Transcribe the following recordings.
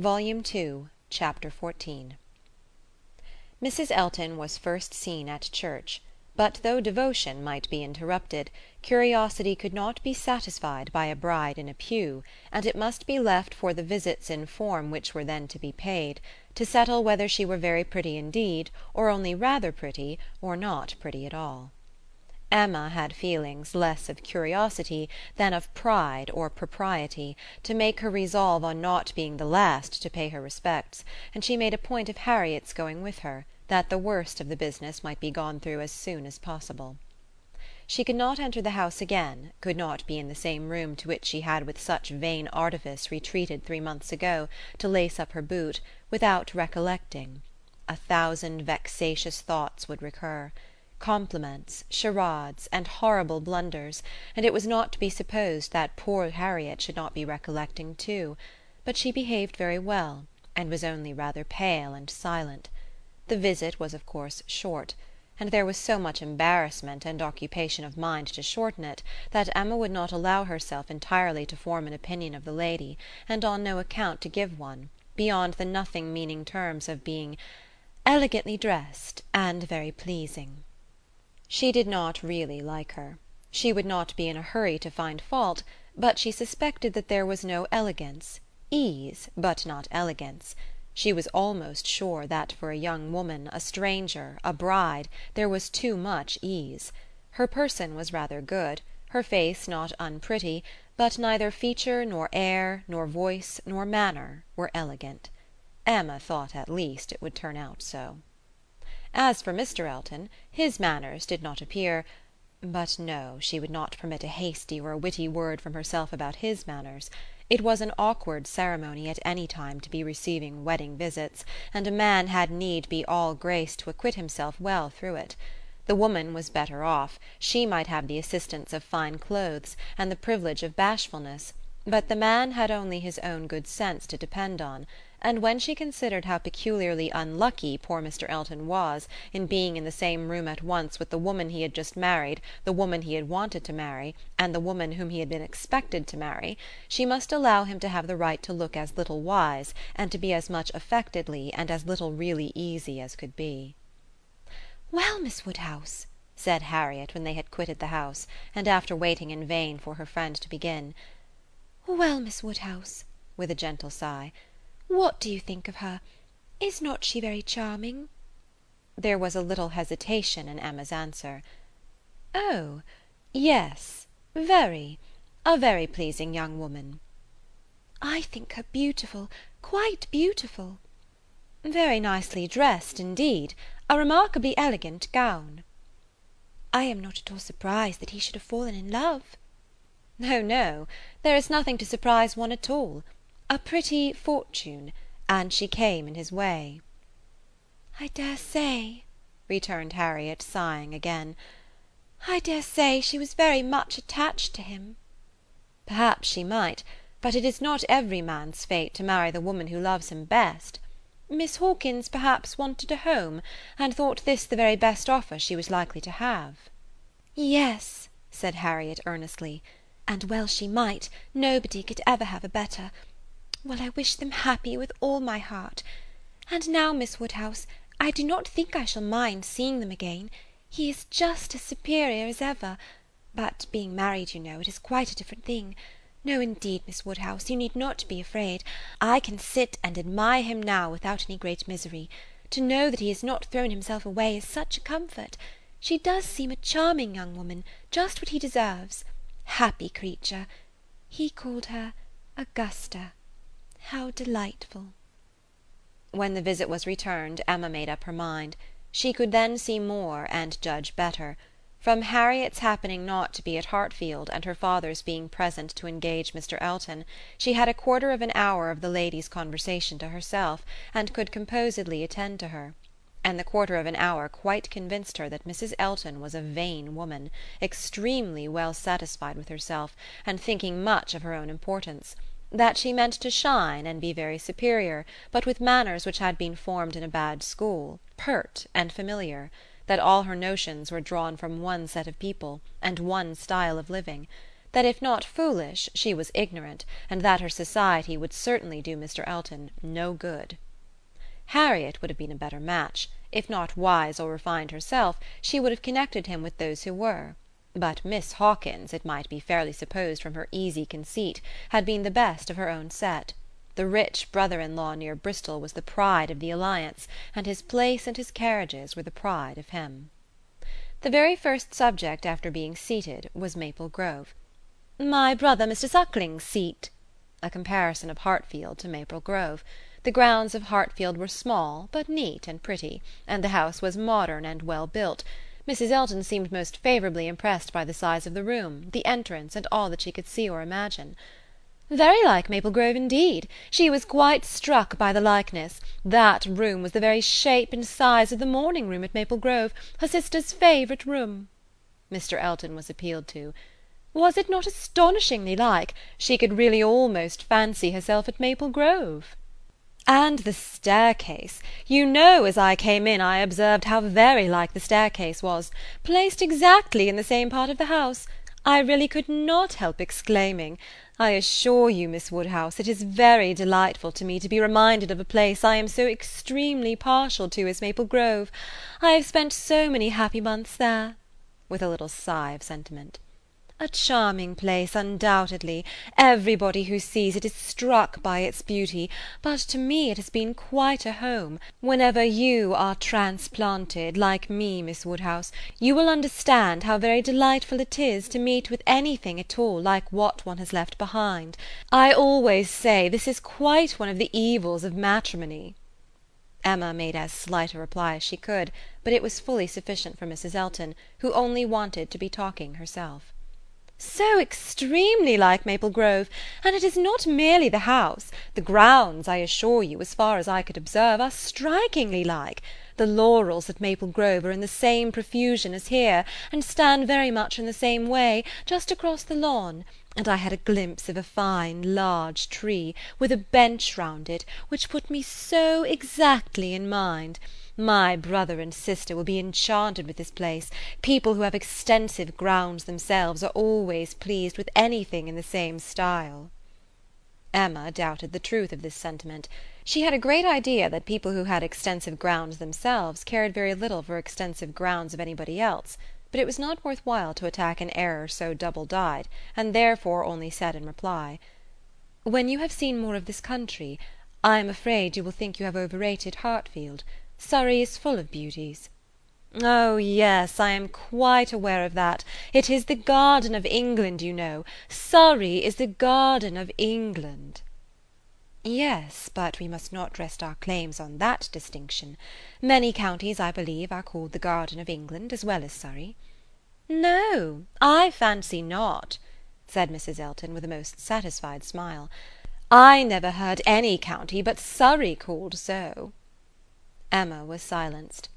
Volume Two, Chapter XIV Mrs. Elton was first seen at church; but though devotion might be interrupted, curiosity could not be satisfied by a bride in a pew, and it must be left for the visits in form which were then to be paid, to settle whether she were very pretty indeed, or only rather pretty, or not pretty at all. Emma had feelings less of curiosity than of pride or propriety, to make her resolve on not being the last to pay her respects, and she made a point of Harriet's going with her, that the worst of the business might be gone through as soon as possible. She could not enter the house again, could not be in the same room to which she had with such vain artifice retreated three months ago, to lace up her boot, without recollecting. A thousand vexatious thoughts would recur compliments, charades, and horrible blunders, and it was not to be supposed that poor Harriet should not be recollecting too; but she behaved very well, and was only rather pale and silent. The visit was of course short; and there was so much embarrassment and occupation of mind to shorten it that Emma would not allow herself entirely to form an opinion of the lady, and on no account to give one, beyond the nothing meaning terms of being "elegantly dressed and very pleasing." She did not really like her. She would not be in a hurry to find fault, but she suspected that there was no elegance ease, but not elegance. She was almost sure that for a young woman, a stranger, a bride, there was too much ease. Her person was rather good, her face not unpretty, but neither feature nor air nor voice nor manner were elegant. Emma thought at least it would turn out so. As for Mr. Elton, his manners did not appear but no, she would not permit a hasty or a witty word from herself about his manners. It was an awkward ceremony at any time to be receiving wedding visits, and a man had need be all grace to acquit himself well through it. The woman was better off; she might have the assistance of fine clothes, and the privilege of bashfulness; but the man had only his own good sense to depend on and when she considered how peculiarly unlucky poor Mr. Elton was in being in the same room at once with the woman he had just married, the woman he had wanted to marry, and the woman whom he had been expected to marry, she must allow him to have the right to look as little wise and to be as much affectedly and as little really easy as could be. "Well, Miss Woodhouse," said Harriet when they had quitted the house, and after waiting in vain for her friend to begin, "well, Miss Woodhouse," with a gentle sigh. What do you think of her? Is not she very charming?" There was a little hesitation in Emma's answer. "Oh yes, very; a very pleasing young woman." "I think her beautiful, quite beautiful." "Very nicely dressed indeed; a remarkably elegant gown." "I am not at all surprised that he should have fallen in love." "Oh no; there is nothing to surprise one at all a pretty fortune, and she came in his way." "I dare say," returned Harriet, sighing again, "I dare say she was very much attached to him." "Perhaps she might; but it is not every man's fate to marry the woman who loves him best. Miss Hawkins perhaps wanted a home, and thought this the very best offer she was likely to have." "Yes," said Harriet earnestly, "and well she might; nobody could ever have a better. Well, I wish them happy with all my heart. And now, Miss Woodhouse, I do not think I shall mind seeing them again. He is just as superior as ever; but being married, you know, it is quite a different thing. No, indeed, Miss Woodhouse, you need not be afraid. I can sit and admire him now without any great misery. To know that he has not thrown himself away is such a comfort. She does seem a charming young woman, just what he deserves. Happy creature! He called her Augusta. How delightful!" When the visit was returned Emma made up her mind. She could then see more and judge better. From Harriet's happening not to be at Hartfield and her father's being present to engage Mr. Elton, she had a quarter of an hour of the lady's conversation to herself and could composedly attend to her; and the quarter of an hour quite convinced her that Mrs. Elton was a vain woman, extremely well satisfied with herself, and thinking much of her own importance that she meant to shine and be very superior, but with manners which had been formed in a bad school, pert and familiar; that all her notions were drawn from one set of people, and one style of living; that if not foolish she was ignorant, and that her society would certainly do Mr. Elton no good. Harriet would have been a better match; if not wise or refined herself she would have connected him with those who were; but Miss Hawkins, it might be fairly supposed from her easy conceit, had been the best of her own set. The rich brother in law near Bristol was the pride of the alliance, and his place and his carriages were the pride of him. The very first subject after being seated was Maple Grove. "My brother Mr. Suckling's seat," a comparison of Hartfield to Maple Grove. The grounds of Hartfield were small, but neat and pretty, and the house was modern and well built. Mrs. Elton seemed most favourably impressed by the size of the room, the entrance, and all that she could see or imagine. "Very like Maple Grove indeed. She was quite struck by the likeness. That room was the very shape and size of the morning room at Maple Grove, her sister's favourite room." Mr. Elton was appealed to. "Was it not astonishingly like? She could really almost fancy herself at Maple Grove." "And the staircase! You know as I came in I observed how very like the staircase was, placed exactly in the same part of the house. I really could not help exclaiming. I assure you, Miss Woodhouse, it is very delightful to me to be reminded of a place I am so extremely partial to as Maple Grove. I have spent so many happy months there," with a little sigh of sentiment. A charming place, undoubtedly; everybody who sees it is struck by its beauty, but to me it has been quite a home. Whenever you are transplanted, like me, Miss Woodhouse, you will understand how very delightful it is to meet with anything at all like what one has left behind. I always say this is quite one of the evils of matrimony." Emma made as slight a reply as she could, but it was fully sufficient for Mrs. Elton, who only wanted to be talking herself. "So extremely like Maple Grove! and it is not merely the house; the grounds, I assure you, as far as I could observe, are strikingly like. The laurels at Maple Grove are in the same profusion as here, and stand very much in the same way, just across the lawn; and I had a glimpse of a fine large tree, with a bench round it, which put me so exactly in mind. My brother and sister will be enchanted with this place; people who have extensive grounds themselves are always pleased with anything in the same style." Emma doubted the truth of this sentiment. She had a great idea that people who had extensive grounds themselves cared very little for extensive grounds of anybody else; but it was not worth while to attack an error so double dyed, and therefore only said in reply: "When you have seen more of this country, I am afraid you will think you have overrated Hartfield. Surrey is full of beauties." "Oh yes, I am quite aware of that. It is the garden of England, you know. Surrey is the garden of England." "Yes, but we must not rest our claims on that distinction. Many counties, I believe, are called the garden of England as well as Surrey." "No, I fancy not," said Mrs. Elton with a most satisfied smile. "I never heard any county but Surrey called so." Emma was silenced.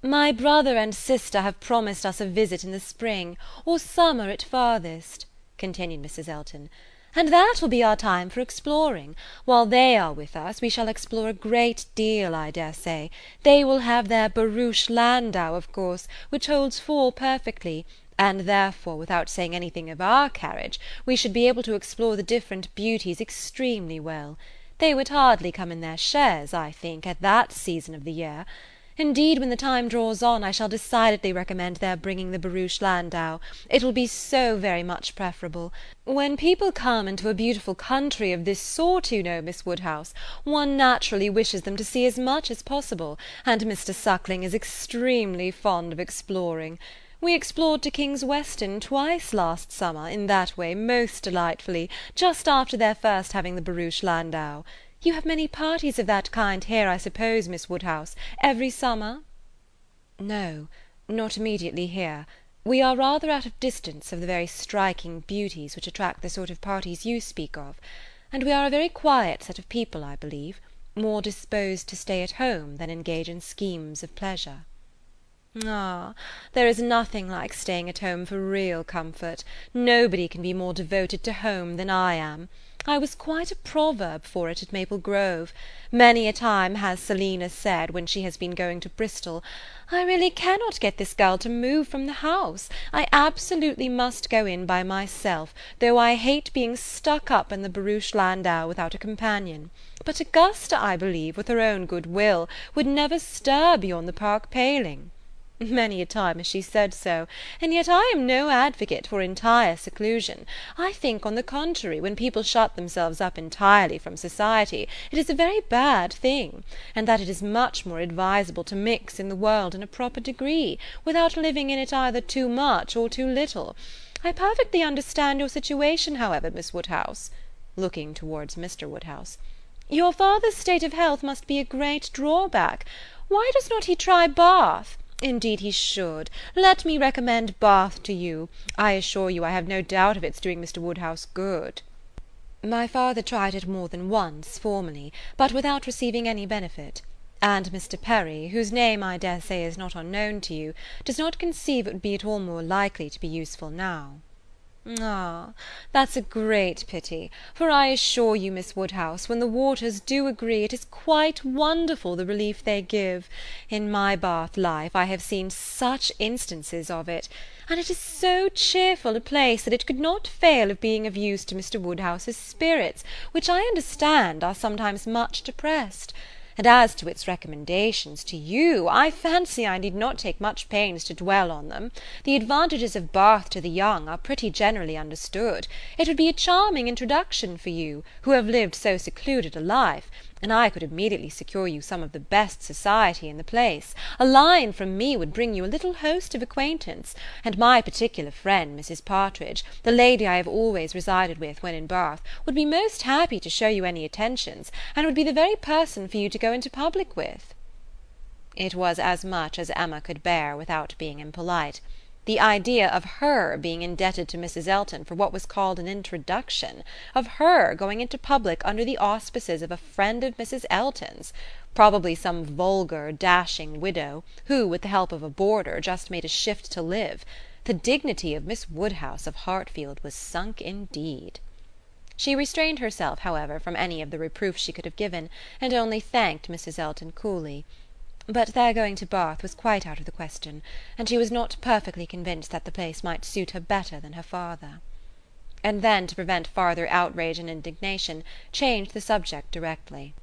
"My brother and sister have promised us a visit in the spring, or summer at farthest," continued Mrs. Elton, "and that will be our time for exploring. While they are with us, we shall explore a great deal, I dare say. They will have their barouche landau, of course, which holds four perfectly, and therefore, without saying anything of our carriage, we should be able to explore the different beauties extremely well. They would hardly come in their chaises, I think, at that season of the year. Indeed, when the time draws on, I shall decidedly recommend their bringing the barouche landau; it will be so very much preferable. When people come into a beautiful country of this sort, you know, Miss Woodhouse, one naturally wishes them to see as much as possible, and Mr. Suckling is extremely fond of exploring. We explored to King's Weston twice last summer, in that way, most delightfully, just after their first having the barouche landau. You have many parties of that kind here, I suppose, Miss Woodhouse, every summer?" "No, not immediately here. We are rather out of distance of the very striking beauties which attract the sort of parties you speak of; and we are a very quiet set of people, I believe, more disposed to stay at home than engage in schemes of pleasure." "Ah, there is nothing like staying at home for real comfort. Nobody can be more devoted to home than I am. I was quite a proverb for it at Maple Grove. Many a time has Selina said, when she has been going to Bristol, 'I really cannot get this girl to move from the house. I absolutely must go in by myself, though I hate being stuck up in the barouche landau without a companion.' But Augusta, I believe, with her own good will, would never stir beyond the park paling. Many a time has she said so, and yet I am no advocate for entire seclusion. I think, on the contrary, when people shut themselves up entirely from society, it is a very bad thing; and that it is much more advisable to mix in the world in a proper degree, without living in it either too much or too little. I perfectly understand your situation, however, Miss Woodhouse," looking towards Mr. Woodhouse. "Your father's state of health must be a great drawback. Why does not he try Bath? Indeed he should. Let me recommend Bath to you. I assure you I have no doubt of its doing Mr. Woodhouse good." "My father tried it more than once, formerly, but without receiving any benefit; and Mr. Perry, whose name I dare say is not unknown to you, does not conceive it would be at all more likely to be useful now." "Ah, that's a great pity; for I assure you, Miss Woodhouse, when the waters do agree, it is quite wonderful the relief they give. In my Bath life I have seen such instances of it; and it is so cheerful a place that it could not fail of being of use to Mr. Woodhouse's spirits, which I understand are sometimes much depressed. And as to its recommendations to you, I fancy I need not take much pains to dwell on them. The advantages of Bath to the young are pretty generally understood. It would be a charming introduction for you, who have lived so secluded a life and I could immediately secure you some of the best society in the place. A line from me would bring you a little host of acquaintance; and my particular friend, Mrs. Partridge, the lady I have always resided with when in Bath, would be most happy to show you any attentions, and would be the very person for you to go into public with." It was as much as Emma could bear without being impolite. The idea of her being indebted to Mrs. Elton for what was called an introduction! of her going into public under the auspices of a friend of Mrs. Elton's! probably some vulgar, dashing widow, who, with the help of a boarder, just made a shift to live. The dignity of Miss Woodhouse of Hartfield was sunk indeed. She restrained herself, however, from any of the reproof she could have given, and only thanked Mrs. Elton coolly but their going to Bath was quite out of the question, and she was not perfectly convinced that the place might suit her better than her father. And then, to prevent farther outrage and indignation, changed the subject directly.